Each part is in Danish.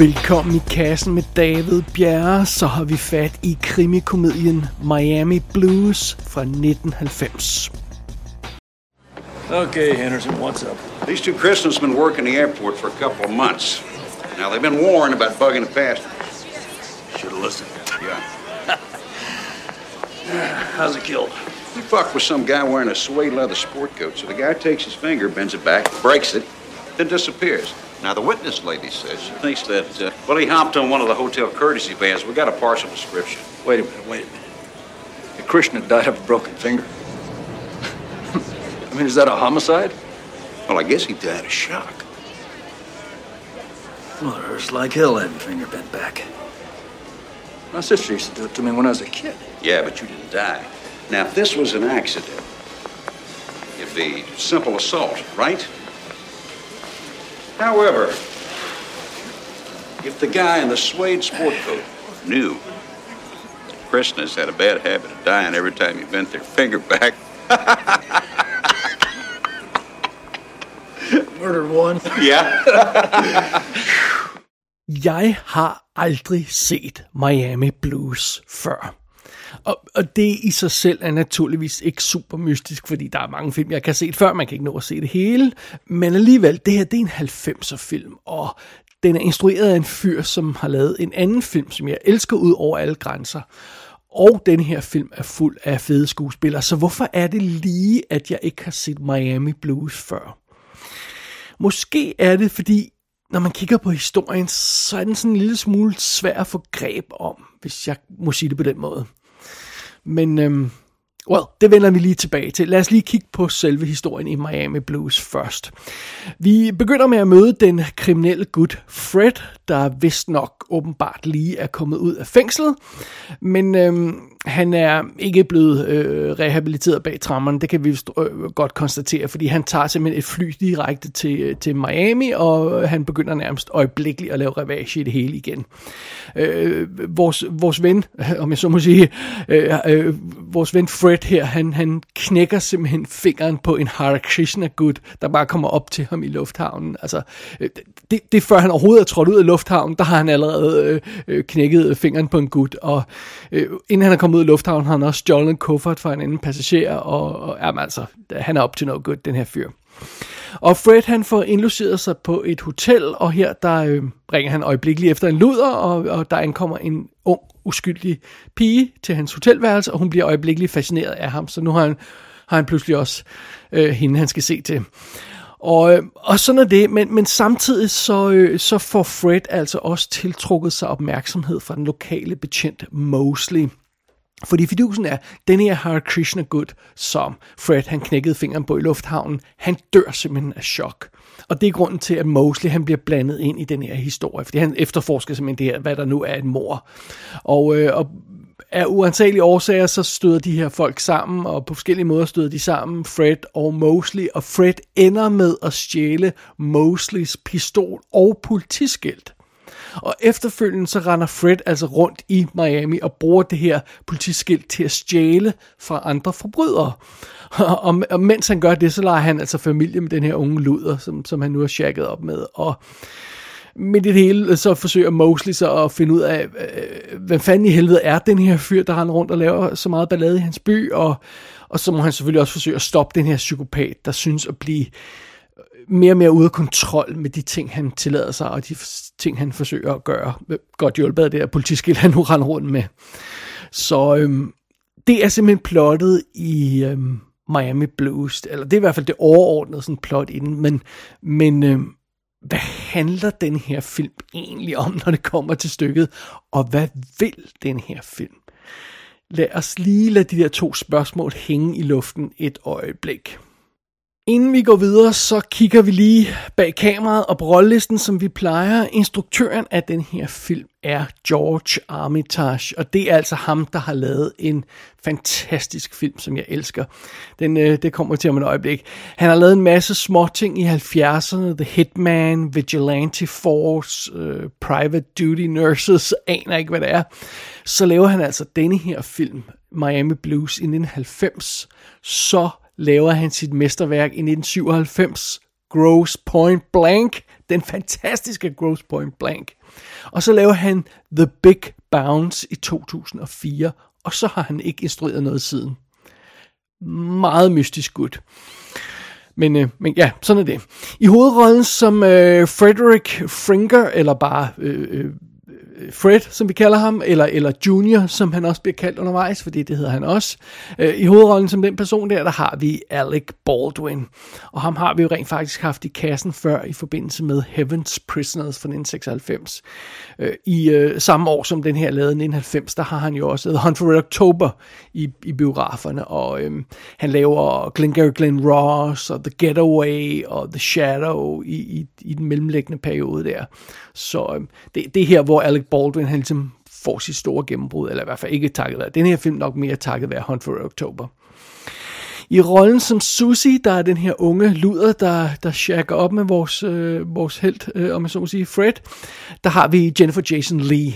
Velkommen i kassen med David Bjerre, så har vi fat i krimikomedien Miami Blues fra 1990. Okay, Henderson, what's up? These two Christians have been working the airport for a couple of months. Now, they've been warned about bugging the passengers. Should have listened. Yeah. How's it killed? He fucked with some guy wearing a suede leather sport coat, so the guy takes his finger, bends it back, breaks it, then disappears. Now, the witness lady says she thinks that, uh, well, he hopped on one of the hotel courtesy vans. We got a partial description. Wait a minute, wait a minute. The had died of a broken finger. I mean, is that a homicide? Well, I guess he died of shock. Well, it hurts like hell having finger bent back. My sister used to do it to me when I was a kid. Yeah, but you didn't die. Now, if this was an accident, it'd be simple assault, right? However, if the guy in the suede sport coat knew Christmas had a bad habit of dying every time he bent their finger back, Murdered one. yeah, Jeg har aldrig set Miami Blues før. Og, og det i sig selv er naturligvis ikke super mystisk, fordi der er mange film, jeg kan se før, man kan ikke nå at se det hele. Men alligevel, det her det er en 90'er film, og den er instrueret af en fyr, som har lavet en anden film, som jeg elsker ud over alle grænser. Og den her film er fuld af fede skuespillere, så hvorfor er det lige, at jeg ikke har set Miami Blues før? Måske er det, fordi når man kigger på historien, så er den sådan en lille smule svær at få greb om, hvis jeg må sige det på den måde. Men, øhm, well, det vender vi lige tilbage til. Lad os lige kigge på selve historien i Miami Blues først. Vi begynder med at møde den kriminelle gut Fred, der vist nok åbenbart lige er kommet ud af fængslet. Men øh, han er ikke blevet øh, rehabiliteret bag trammerne, det kan vi øh, godt konstatere, fordi han tager simpelthen et fly direkte til, øh, til Miami, og øh, han begynder nærmest øjeblikkeligt at lave revage i det hele igen. Øh, vores, vores ven, om jeg så må sige, øh, øh, vores ven Fred her, han, han knækker simpelthen fingeren på en Hare Krishna gut, der bare kommer op til ham i lufthavnen. Altså, øh, det, det er før han overhovedet er trådt ud af lufthavnen, der har han allerede øh, øh, knækket fingeren på en gut, og øh, inden han er kommet ud af lufthavnen, har han også stjålet en kuffert fra en anden passager, og, og jamen, altså, han er op til noget godt, den her fyr. Og Fred han får indlogeret sig på et hotel, og her der øh, ringer han øjeblikkeligt efter en luder, og, og der ankommer en ung, uskyldig pige til hans hotelværelse, og hun bliver øjeblikkeligt fascineret af ham, så nu har han, har han pludselig også øh, hende, han skal se til. Og, øh, og sådan er det, men, men samtidig så, øh, så får Fred altså også tiltrukket sig opmærksomhed fra den lokale betjent Mosley. Fordi fidusen er, den her Hare Krishna Good, som Fred han knækkede fingeren på i lufthavnen, han dør simpelthen af chok. Og det er grunden til, at Mosley han bliver blandet ind i den her historie, fordi han efterforsker simpelthen det her, hvad der nu er et mor. Og, øh, og af uansagelige årsager, så støder de her folk sammen, og på forskellige måder støder de sammen, Fred og Mosley, og Fred ender med at stjæle Mosleys pistol og politiskilt. Og efterfølgende så render Fred altså rundt i Miami og bruger det her politiskilt til at stjæle fra andre forbrydere. Og, og, mens han gør det, så leger han altså familie med den her unge luder, som, som han nu har shagget op med. Og midt i det hele, så forsøger Mosley så at finde ud af, øh, hvad fanden i helvede er den her fyr, der render rundt og laver så meget ballade i hans by, og, og så må han selvfølgelig også forsøge at stoppe den her psykopat, der synes at blive øh, mere og mere ude af kontrol med de ting, han tillader sig, og de ting, han forsøger at gøre. Godt hjulpet af det her politiskilt, han nu render rundt med. Så øhm, det er simpelthen plottet i øhm, Miami Blues, eller det er i hvert fald det overordnede sådan plot i den, men, men øhm, hvad handler den her film egentlig om, når det kommer til stykket, og hvad vil den her film? Lad os lige lade de der to spørgsmål hænge i luften et øjeblik. Inden vi går videre, så kigger vi lige bag kameraet og på rollelisten, som vi plejer. Instruktøren af den her film er George Armitage, og det er altså ham, der har lavet en fantastisk film, som jeg elsker. Den, øh, det kommer til om et øjeblik. Han har lavet en masse små ting i 70'erne, The Hitman, Vigilante Force, øh, Private Duty Nurses, aner ikke, hvad det er. Så laver han altså denne her film, Miami Blues, i 1990, så laver han sit mesterværk i 1997, Gross Point Blank, den fantastiske Gross Point Blank. Og så laver han The Big Bounce i 2004, og så har han ikke instrueret noget siden. Meget mystisk gut. Men, øh, men ja, sådan er det. I hovedrollen som øh, Frederick Fringer, eller bare øh, øh, Fred, som vi kalder ham, eller, eller Junior, som han også bliver kaldt undervejs, fordi det hedder han også. Øh, I hovedrollen som den person der, der har vi Alec Baldwin. Og ham har vi jo rent faktisk haft i kassen før i forbindelse med Heaven's Prisoners fra 1996. Øh, I øh, samme år som den her lavede 1990, der har han jo også The Hunt for Red October i, i biograferne, og øh, han laver Glengarry Glen Ross og The Getaway og The Shadow i, i, i den mellemliggende periode der. Så øh, det, det er her, hvor Alec Baldwin han ligesom får sit store gennembrud, eller i hvert fald ikke takket være. Den her film nok mere takket være Hunt for October. I rollen som Susie, der er den her unge luder, der, der shakker op med vores, øh, vores held, øh, om man så må sige, Fred, der har vi Jennifer Jason Lee.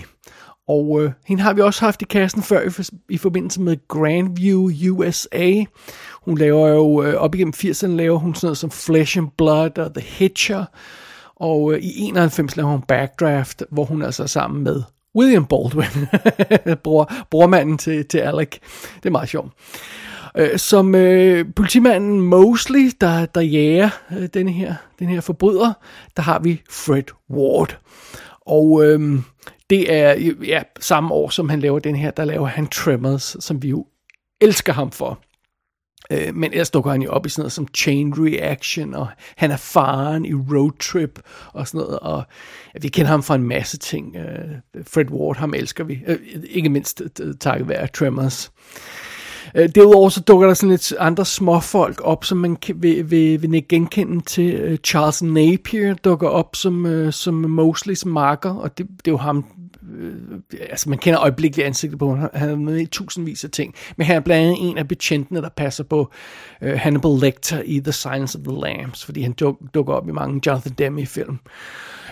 Og øh, hende har vi også haft i kassen før i, for, i forbindelse med Grandview USA. Hun laver jo, øh, op igennem 80'erne laver hun sådan noget som Flesh and Blood og The Hitcher. Og øh, i 91 laver hun Backdraft, hvor hun altså er sammen med William Baldwin, bror, brormanden til, til Alec. Det er meget sjovt. Øh, som øh, politimanden Mosley, der, der jager øh, den, her, den her forbryder, der har vi Fred Ward. Og øh, det er ja, samme år, som han laver den her, der laver han Tremors, som vi jo elsker ham for. Øh, men ellers dukker han jo op i sådan noget som Chain Reaction, og han er faren i Road Trip og sådan noget, og ja, vi kender ham fra en masse ting. Øh, Fred Ward, ham elsker vi, øh, ikke mindst øh, øh, takket være Tremors. Øh, derudover så dukker der sådan lidt andre småfolk op, som man kan, vil, vil, vil genkende til. Øh, Charles Napier dukker op som, øh, som Mosleys marker, og det, det er jo ham, øh, altså man kender øjeblikkeligt ansigtet på, han er med i tusindvis af ting, men han er blandt andet en af betjentene, der passer på øh, Hannibal Lecter i The Silence of the Lambs, fordi han duk, dukker op i mange Jonathan Demme film.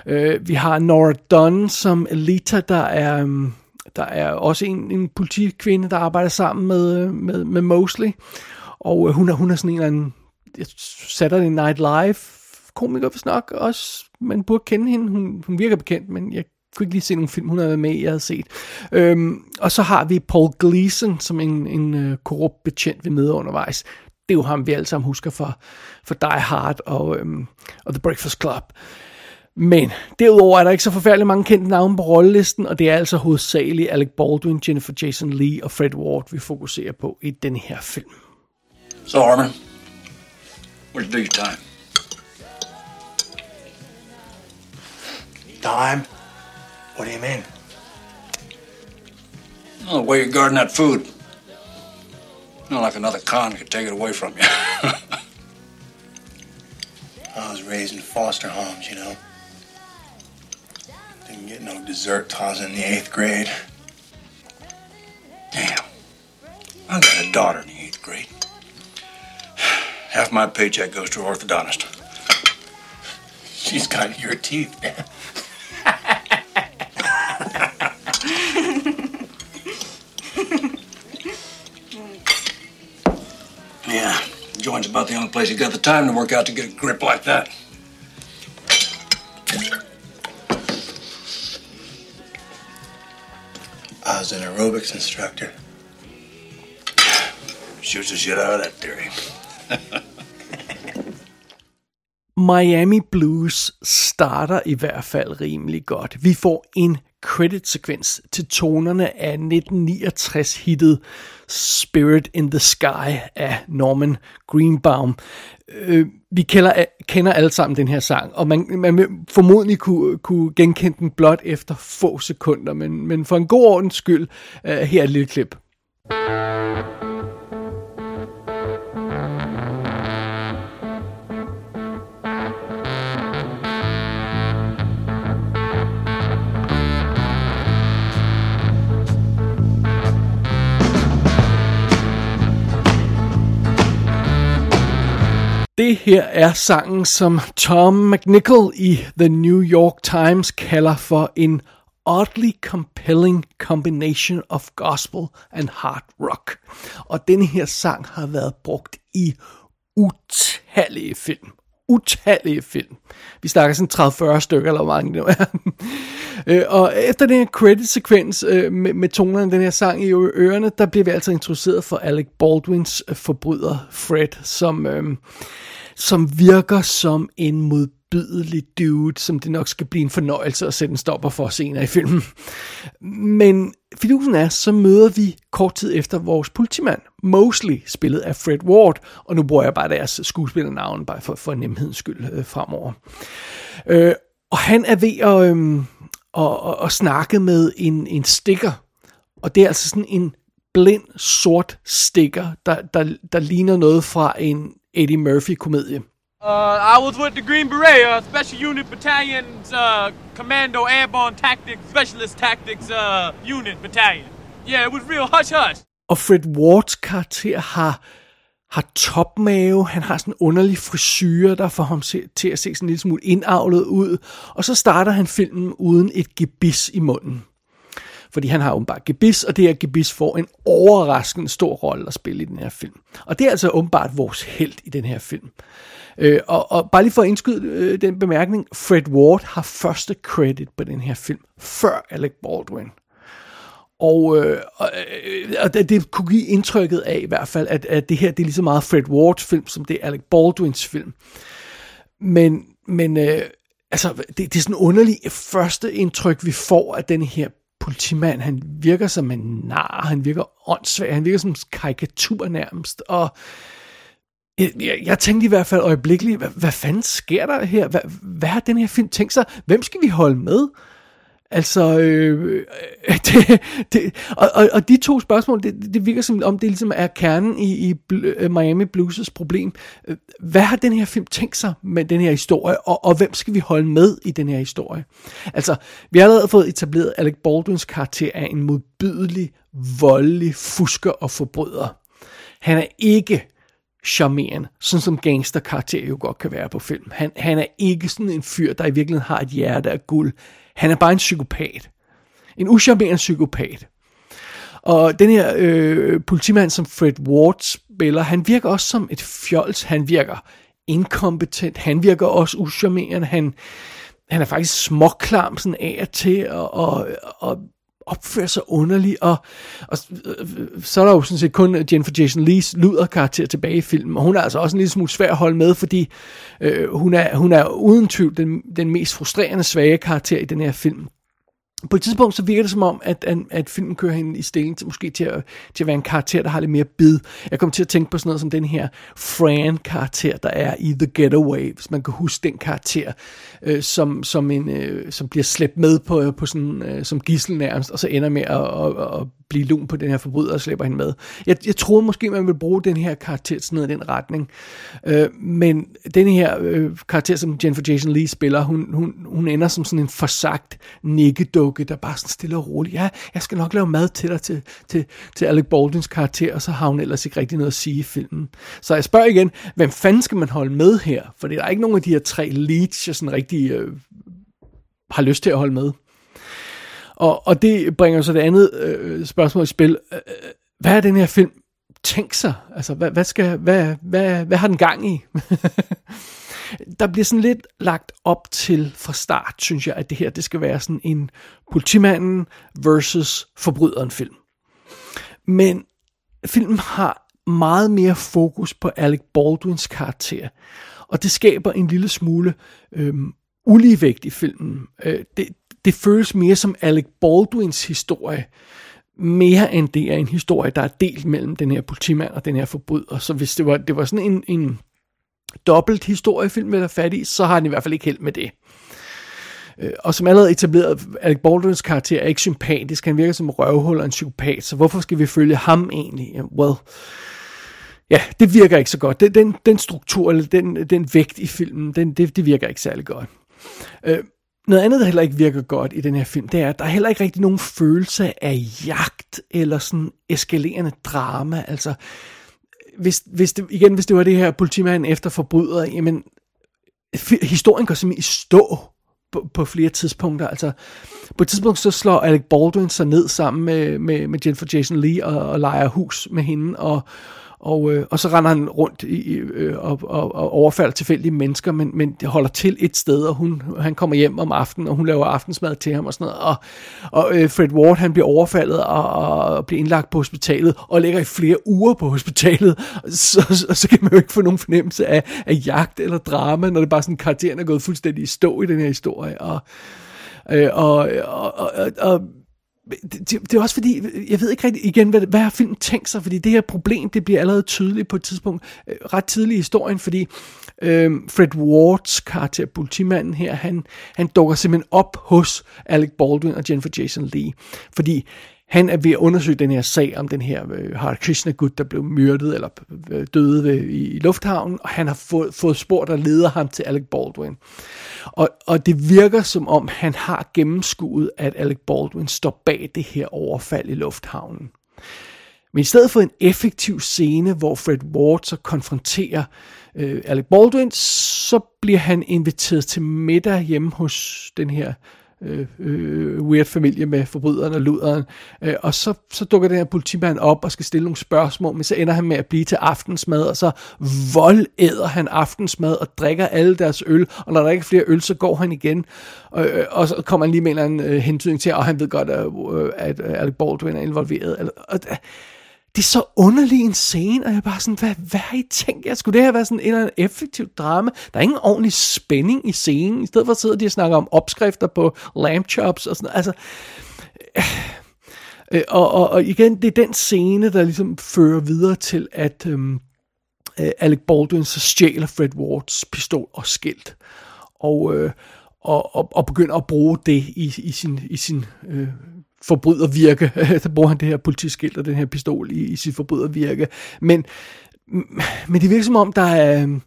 Øh, vi har Nora Dunn som Elita, der er... Um, der er også en, en politikvinde, der arbejder sammen med, øh, med, med Mosley, og øh, hun er, hun er sådan en eller anden Saturday Night Live komiker, hvis nok også. Man burde kende hende. Hun, hun virker bekendt, men jeg kunne ikke lige se nogle film, hun har været med i, jeg havde set. Øhm, og så har vi Paul Gleason, som en, en uh, korrupt betjent, vi møder undervejs. Det er jo ham, vi alle sammen husker for, for Die Hard og, øhm, og The Breakfast Club. Men derudover er der ikke så forfærdeligt mange kendte navne på rollelisten, og det er altså hovedsageligt Alec Baldwin, Jennifer Jason Lee og Fred Ward, vi fokuserer på i den her film. So, Harmon, where'd you do your time? Time? What do you mean? Oh, the way you're guarding that food. Not like another con could take it away from you. I was raised in foster homes, you know. Didn't get no dessert was in the eighth grade. Damn. I got a daughter in the eighth grade. Half my paycheck goes to her orthodontist. She's got your teeth, man. Yeah, joint's about the only place you got the time to work out to get a grip like that. I was an aerobics instructor. Shoots the shit out of that theory. Miami Blues starter i hvert fald rimelig godt. Vi får en credit-sekvens til tonerne af 1969-hittet Spirit in the Sky af Norman Greenbaum. Øh, vi kender, kender alle sammen den her sang, og man, man formodentlig kunne, kunne genkende den blot efter få sekunder, men, men for en god ordens skyld, øh, her er et lille klip. Det her er sangen, som Tom McNichol i The New York Times kalder for en oddly compelling combination of gospel and hard rock. Og denne her sang har været brugt i utallige film utallige film. Vi snakker sådan 30-40 stykker, eller hvor mange det nu er. Øh, og efter den her credit-sekvens øh, med, med tonerne den her sang i ørerne, der bliver vi altså introduceret for Alec Baldwins øh, forbryder Fred, som, øh, som virker som en modbydelig dude, som det nok skal blive en fornøjelse at sætte en stopper for senere i filmen. Men fidusen er, så møder vi kort tid efter vores politimand, Mosley, spillet af Fred Ward, og nu bruger jeg bare deres skuespillernavn, bare for, for nemhedens skyld øh, fremover. Øh, og han er ved at, øh, og, og, og snakke med en, en stikker. Og det er altså sådan en blind sort stikker, der, der, der ligner noget fra en Eddie Murphy-komedie. Uh, I was with the Green Beret, uh, Special Unit Battalion's uh, Commando Airborne Tactics Specialist Tactics uh, Unit Battalion. Yeah, it was real hush-hush. Og Fred Wards karakter har har topmave, han har sådan en underlig frisyr, der får ham se, til at se sådan en lille smule indavlet ud, og så starter han filmen uden et gebis i munden. Fordi han har åbenbart gebis, og det her gebis får en overraskende stor rolle at spille i den her film. Og det er altså åbenbart vores held i den her film. Øh, og, og bare lige for at indskyde øh, den bemærkning, Fred Ward har første credit på den her film, før Alec Baldwin. Og, øh, og, øh, og det, det kunne give indtrykket af i hvert fald, at, at det her det er lige så meget Fred Wards film, som det er Alec Baldwins film. Men, men øh, altså, det, det er sådan underligt første indtryk, vi får af den her politimand. Han virker som en nar, han virker åndssvag, han virker som en karikatur nærmest, og jeg, jeg, jeg tænkte i hvert fald øjeblikkeligt, hvad, hvad fanden sker der her? Hvad, hvad har den her film tænkt sig? Hvem skal vi holde med? Altså, øh, øh det, det, og, og, og de to spørgsmål, det, det virker som om det ligesom er kernen i, i øh, Miami Blues' problem. Øh, hvad har den her film tænkt sig med den her historie, og, og hvem skal vi holde med i den her historie? Altså, vi har allerede fået etableret Alec Baldwins karakter af en modbydelig, voldelig fusker og forbryder. Han er ikke charmerende, sådan som gangsterkarakter jo godt kan være på film. Han, han er ikke sådan en fyr, der i virkeligheden har et hjerte af guld. Han er bare en psykopat. En uscharmerende psykopat. Og den her øh, politimand, som Fred Ward spiller, han virker også som et fjols. Han virker inkompetent. Han virker også uscharmerende. Han, han er faktisk småklam sådan af og til, og, og, og opfører sig underligt, og, og øh, så er der jo sådan set kun Jennifer Jason Lees luderkarakter tilbage i filmen, og hun er altså også en lille smule svær at holde med, fordi øh, hun, er, hun er uden tvivl den, den mest frustrerende svage karakter i den her film på et tidspunkt så virker det som om, at, at, at filmen kører hende i stilling til måske til at, til at være en karakter, der har lidt mere bid. Jeg kommer til at tænke på sådan noget som den her Fran-karakter, der er i The Getaway, hvis man kan huske den karakter, øh, som, som, en, øh, som bliver slæbt med på, på sådan, øh, som gissel nærmest, og så ender med at, at, at blive lun på den her forbryder og slæber hende med. Jeg, jeg troede måske, man ville bruge den her karakter sådan noget i den retning. Øh, men den her øh, karakter, som Jennifer Jason Lee spiller, hun, hun, hun ender som sådan en forsagt nikkedukke, der bare sådan stille og roligt, ja, jeg skal nok lave mad til dig til, til, til Alec Baldwins karakter, og så har hun ellers ikke rigtig noget at sige i filmen. Så jeg spørger igen, hvem fanden skal man holde med her? For der er ikke nogen af de her tre leads, jeg sådan rigtig øh, har lyst til at holde med. Og, og det bringer så det andet øh, spørgsmål i spil. Øh, øh, hvad er den her film tænkt sig? Altså, hvad, hvad, skal, hvad, hvad, hvad har den gang i? der bliver sådan lidt lagt op til fra start, synes jeg, at det her det skal være sådan en politimanden versus forbryderen film. Men filmen har meget mere fokus på Alec Baldwins karakter, og det skaber en lille smule øhm, uligevægt i filmen. Øh, det, det føles mere som Alec Baldwins historie, mere end det er en historie, der er delt mellem den her politimand og den her forbryder. Så hvis det var, det var sådan en, en dobbelt historiefilm, der fat i, så har han i hvert fald ikke held med det. Øh, og som allerede etableret, Alec Baldwins karakter er ikke sympatisk. Han virker som en røvhul og en psykopat, så hvorfor skal vi følge ham egentlig? Well, ja, det virker ikke så godt. Den, den struktur, eller den, den vægt i filmen, den, det, det virker ikke særlig godt. Øh, noget andet, der heller ikke virker godt i den her film, det er, at der er heller ikke rigtig nogen følelse af jagt eller sådan eskalerende drama. Altså, hvis, hvis det, igen, hvis det var det her politimanden efter forbryder, jamen, historien går simpelthen i stå på, på flere tidspunkter. Altså, på et tidspunkt så slår Alec Baldwin sig ned sammen med, med, med Jennifer Jason Lee og, og leger hus med hende, og, og, øh, og så render han rundt i, øh, og, og, og overfalder tilfældige mennesker, men, men det holder til et sted, og hun, han kommer hjem om aftenen, og hun laver aftensmad til ham og sådan noget. Og, og øh, Fred Ward, han bliver overfaldet og, og bliver indlagt på hospitalet, og ligger i flere uger på hospitalet. Så, så, så kan man jo ikke få nogen fornemmelse af, af jagt eller drama, når det bare sådan, karakteren er gået fuldstændig i stå i den her historie. Og, øh, og, og, og, og det, det, er også fordi, jeg ved ikke rigtig igen, hvad, hvad har filmen tænkt sig, fordi det her problem, det bliver allerede tydeligt på et tidspunkt, øh, ret tidligt i historien, fordi øh, Fred Wards karakter, politimanden her, han, han dukker simpelthen op hos Alec Baldwin og Jennifer Jason Lee, fordi han er ved at undersøge den her sag om den her øh, Hare Krishna-gut, der blev myrdet eller øh, døde ved, i, i lufthavnen, og han har fået, fået spor, der leder ham til Alec Baldwin. Og, og det virker som om, han har gennemskuet, at Alec Baldwin står bag det her overfald i lufthavnen. Men i stedet for en effektiv scene, hvor Fred Ward så konfronterer øh, Alec Baldwin, så bliver han inviteret til middag hjemme hos den her øh, øh, weird familie med forbryderen og luderen. Øh, og så, så dukker den her politimand op og skal stille nogle spørgsmål, men så ender han med at blive til aftensmad, og så voldæder han aftensmad og drikker alle deres øl, og når der ikke er flere øl, så går han igen. Og, øh, og så kommer han lige med en eller anden øh, hentydning til, og han ved godt, at, øh, at Alec Baldwin er involveret. Og, øh, det er så underlig en scene, og jeg er bare sådan, hvad, hvad har I tænkt jer? Skulle det her være sådan en eller anden effektiv drama? Der er ingen ordentlig spænding i scenen. I stedet for sidder de og snakker om opskrifter på lamb chops og sådan. Altså, øh, øh, og, og, og igen, det er den scene, der ligesom fører videre til, at øhm, øh, Alec Baldwin så stjæler Fred Wards pistol og skilt. Og, øh, og, og, og begynder at bruge det i, i sin, i sin øh, forbrydervirke. der bruger han det her politiskilt og den her pistol i, i sit forbrydervirke. Men, men det virker som om, der er...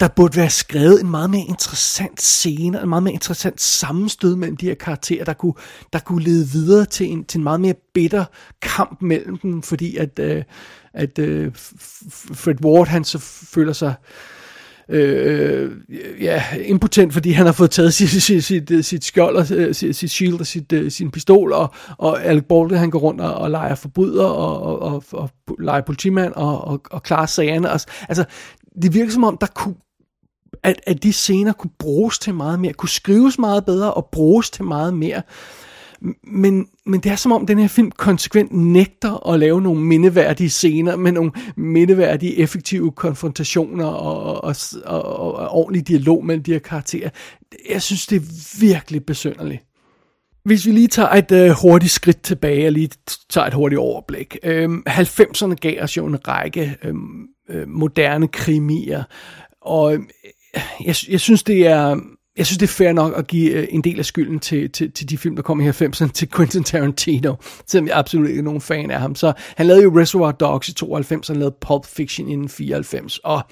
Der burde være skrevet en meget mere interessant scene, en meget mere interessant sammenstød mellem de her karakterer, der kunne, der kunne lede videre til en, til en meget mere bitter kamp mellem dem, fordi at, uh, at øh, Fred Ward, han så føler sig øh, Øh, øh, ja, impotent, fordi han har fået taget sit, sit, sit, sit øh, skjold og øh, sit, sit shield og sit, sin pistol, og, og Alec Baldwin, han går rundt og, og leger forbryder og, og, og, og leger politimand og, og, og klarer sagerne. Altså, det virker som om, der kunne at, at de scener kunne bruges til meget mere, kunne skrives meget bedre og bruges til meget mere. Men, men det er som om, den her film konsekvent nægter at lave nogle mindeværdige scener med nogle mindeværdige, effektive konfrontationer og, og, og, og, og ordentlig dialog mellem de her karakterer. Jeg synes, det er virkelig besynderligt. Hvis vi lige tager et øh, hurtigt skridt tilbage og lige tager et hurtigt overblik. Øhm, 90'erne gav os jo en række øhm, øh, moderne krimier, og øh, jeg, jeg synes, det er jeg synes, det er fair nok at give øh, en del af skylden til, til, til de film, der kom i 90'erne, til Quentin Tarantino, selvom jeg absolut ikke er nogen fan af ham. Så han lavede jo Reservoir Dogs i 92, og han lavede Pulp Fiction i 94, og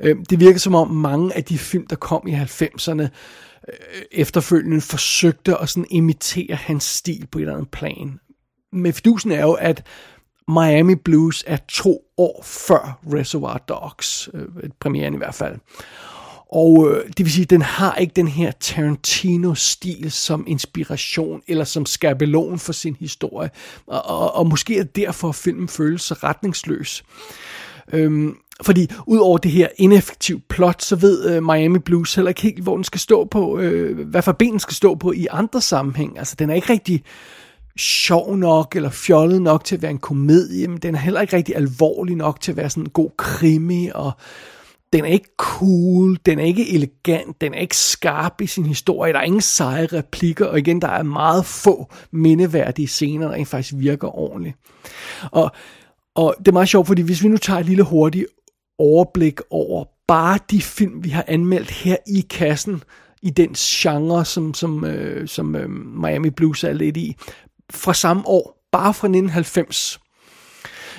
øh, det virker som om mange af de film, der kom i 90'erne, øh, efterfølgende forsøgte at sådan imitere hans stil på et eller andet plan. Men fidusen er jo, at Miami Blues er to år før Reservoir Dogs, øh, premieren i hvert fald. Og øh, det vil sige, at den har ikke den her Tarantino-stil som inspiration eller som skabelon for sin historie. Og, og, og måske er derfor derfor, filmen føles så retningsløs. Øhm, fordi udover det her ineffektive plot, så ved øh, Miami Blues heller ikke helt, hvor den skal stå på, øh, hvad for ben skal stå på i andre sammenhæng. Altså, den er ikke rigtig sjov nok eller fjollet nok til at være en komedie, men den er heller ikke rigtig alvorlig nok til at være sådan en god krimi, og den er ikke cool, den er ikke elegant, den er ikke skarp i sin historie, der er ingen seje replikker, og igen, der er meget få mindeværdige scener, der faktisk virker ordentligt. Og, og det er meget sjovt, fordi hvis vi nu tager et lille hurtigt overblik over bare de film, vi har anmeldt her i kassen, i den genre, som, som, øh, som øh, Miami Blues er lidt i, fra samme år, bare fra 1990,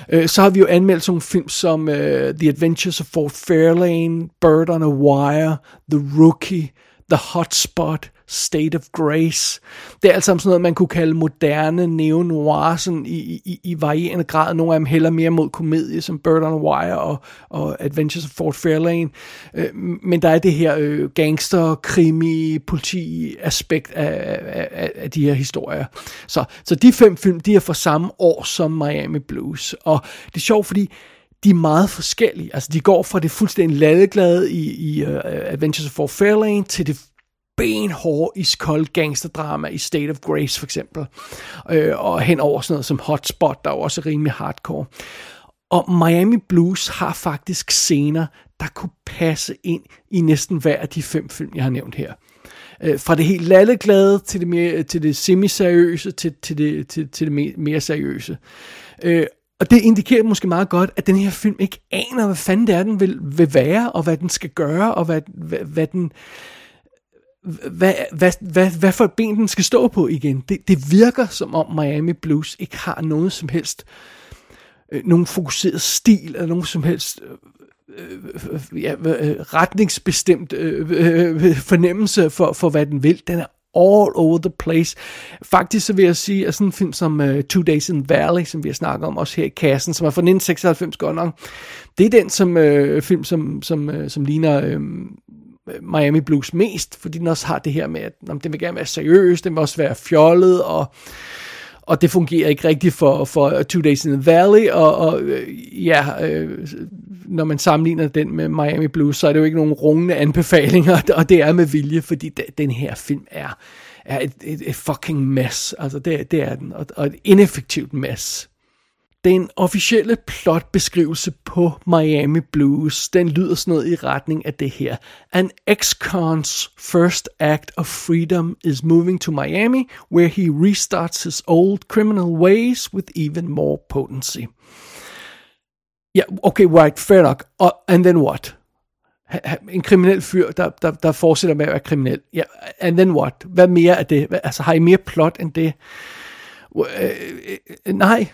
Øh, så har vi jo anmeldt sådan nogle film som uh, The Adventures of Fort Fairlane, Bird on a Wire, The Rookie, The Hotspot, State of Grace. Det er alt sammen sådan noget, man kunne kalde moderne neo-noir, sådan i, i, i varierende grad. Nogle af dem hælder mere mod komedie, som Bird on Wire og, og Adventures of Fort Fairlane. Øh, men der er det her øh, gangster, krimi, politi aspekt af, af, af de her historier. Så, så de fem film, de er fra samme år som Miami Blues. Og det er sjovt, fordi de er meget forskellige. Altså, de går fra det fuldstændig ladeglade i, i uh, Adventures of Fort Fairlane til det benhårde, iskold gangsterdrama i State of Grace for eksempel. Øh, og hen over sådan noget som Hotspot, der er også rimelig hardcore. Og Miami Blues har faktisk scener, der kunne passe ind i næsten hver af de fem film, jeg har nævnt her. Øh, fra det helt lalleglade til det, mere, til det semi-seriøse til, til, det, til, til det mere, mere seriøse. Øh, og det indikerer måske meget godt, at den her film ikke aner, hvad fanden det er, den vil, vil være, og hvad den skal gøre, og hvad, hvad, hvad den hvad, hvad, hvad, hvad for et ben den skal stå på igen. Det, det virker som om Miami Blues ikke har noget som helst, øh, nogen fokuseret stil, eller nogen som helst øh, øh, ja, øh, retningsbestemt øh, øh, øh, fornemmelse for, for, hvad den vil. Den er all over the place. Faktisk så vil jeg sige, at sådan en film som uh, Two Days in Valley, som vi har snakket om også her i kassen, som er fra 1996 godt nok, det er den som uh, film, som, som, uh, som ligner uh, Miami Blues mest, fordi den også har det her med, at jamen, den vil gerne være seriøs, den vil også være fjollet, og og det fungerer ikke rigtigt for, for Two Days in the Valley, og, og øh, ja, øh, når man sammenligner den med Miami Blues, så er det jo ikke nogen rungende anbefalinger, og det er med vilje, fordi den her film er, er et, et, et fucking mess, altså det, det er den, og, og et ineffektivt mess. Den officielle plotbeskrivelse på Miami Blues, den lyder sådan noget i retning af det her. An ex-con's first act of freedom is moving to Miami, where he restarts his old criminal ways with even more potency. Ja, okay, right, fair nok. Uh, and then what? En kriminel fyr, der, der, der fortsætter med at være kriminel. Ja, yeah, and then what? Hvad mere er det? Altså, har I mere plot end det? Uh, uh, nej,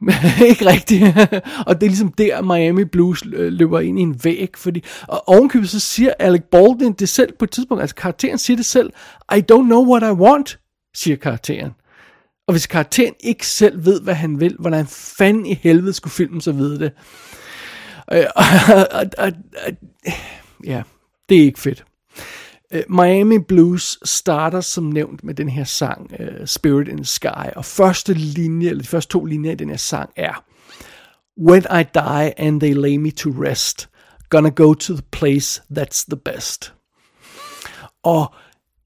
ikke rigtigt. og det er ligesom der, Miami Blues øh, løber ind i en væg, fordi, og ovenkøbet så siger Alec Baldwin det selv på et tidspunkt, altså karakteren siger det selv, I don't know what I want, siger karakteren. Og hvis karakteren ikke selv ved, hvad han vil, hvordan fanden i helvede skulle filmen så vide det? Og, øh, og, og, og, ja, det er ikke fedt. Øh, Miami Blues starter som nævnt med den her sang, uh, Spirit in the Sky, og første linje, eller de første to linjer i den her sang er, When I die and they lay me to rest, gonna go to the place that's the best. Og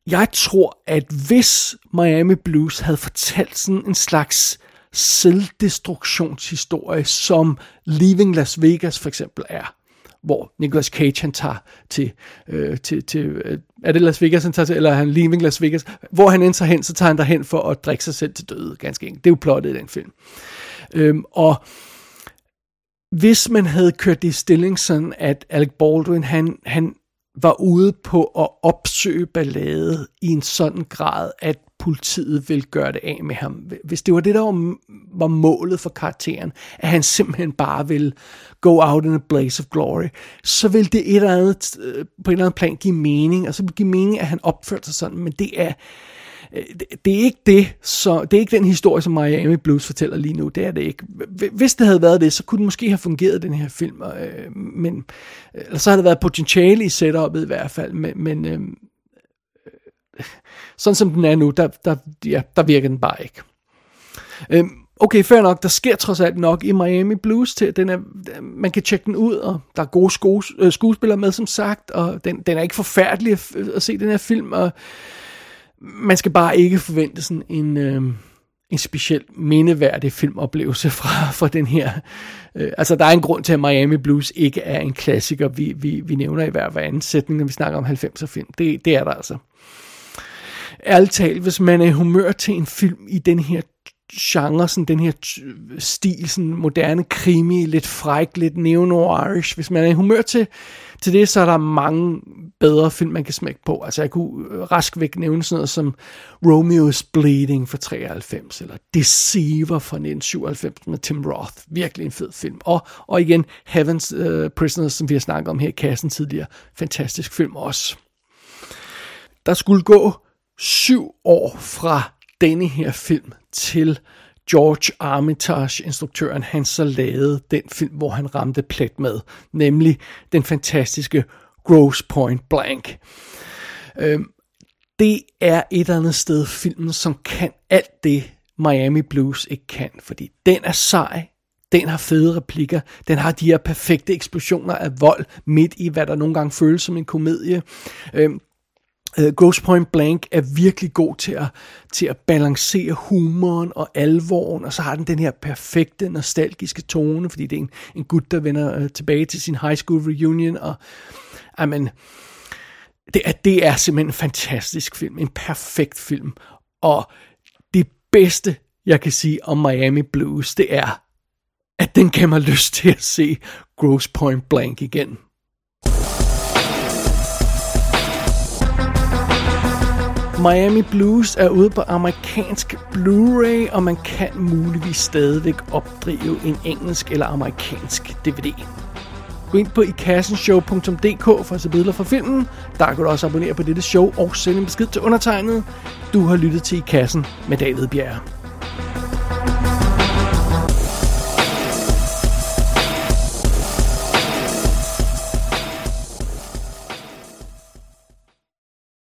jeg tror, at hvis Miami Blues havde fortalt sådan en slags selvdestruktionshistorie, som Leaving Las Vegas for eksempel er, hvor Nicolas Cage han tager til, øh, til, til øh, er det Las Vegas han tager til, eller er han Leaving Las Vegas, hvor han ender hen, så tager han derhen for at drikke sig selv til døde, ganske enkelt. Det er jo plottet i den film. Øhm, og hvis man havde kørt det i stilling sådan, at Alec Baldwin, han, han var ude på at opsøge ballade i en sådan grad, at politiet ville gøre det af med ham. Hvis det var det, der var, var målet for karakteren, at han simpelthen bare ville go out in a blaze of glory, så ville det et eller andet, øh, på et eller andet plan give mening, og så vil give mening, at han opførte sig sådan, men det er, Øh, det er ikke det, så det er ikke den historie, som Miami Blues fortæller lige nu. Det er det ikke. Hvis det havde været det, så kunne den måske have fungeret, den her film. Øh, men, øh, eller så havde der været potentiale i setup'et i hvert fald. Men, men øh, sådan som den er nu, der, der, ja, der virker den bare ikke. Øh, okay, fair nok, der sker trods alt nok i Miami Blues til, at den er, man kan tjekke den ud, og der er gode sko, øh, skuespillere med, som sagt, og den, den er ikke forfærdelig at, at se den her film, og man skal bare ikke forvente sådan en, øh, en specielt mindeværdig filmoplevelse fra, fra den her. Øh, altså, der er en grund til, at Miami Blues ikke er en klassiker, vi, vi, vi nævner i hver, hver anden sætning, når vi snakker om 90'er film. Det, det er der altså. Ærligt talt, hvis man er i humør til en film i den her genre, sådan den her stil, sådan moderne krimi, lidt fræk, lidt neo-noirish. Hvis man er i humør til, til det, så er der mange bedre film, man kan smække på. Altså jeg kunne øh, rask væk nævne sådan noget som Romeo's Bleeding fra 93, eller Deceiver fra 1997 med Tim Roth. Virkelig en fed film. Og, og igen, Heaven's uh, Prisoners, som vi har snakket om her i kassen tidligere. Fantastisk film også. Der skulle gå syv år fra denne her film til George Armitage, instruktøren, han så lavede den film, hvor han ramte plet med, nemlig den fantastiske Gross Point Blank. Øhm, det er et eller andet sted filmen, som kan alt det, Miami Blues ikke kan, fordi den er sej, den har fede replikker, den har de her perfekte eksplosioner af vold midt i, hvad der nogle gange føles som en komedie. Øhm, Øh, Gross Point Blank er virkelig god til at, til at balancere humoren og alvoren, og så har den den her perfekte, nostalgiske tone, fordi det er en, en gut, der vender uh, tilbage til sin high school reunion, og amen, det er, det er simpelthen en fantastisk film, en perfekt film, og det bedste, jeg kan sige om Miami Blues, det er, at den kan man lyst til at se Gross Point Blank igen. Miami Blues er ude på amerikansk Blu-ray, og man kan muligvis stadigvæk opdrive en engelsk eller amerikansk DVD. Gå ind på ikassenshow.dk for at se billeder fra filmen. Der kan du også abonnere på dette show og sende en besked til undertegnet. Du har lyttet til I Kassen med David Bjerre.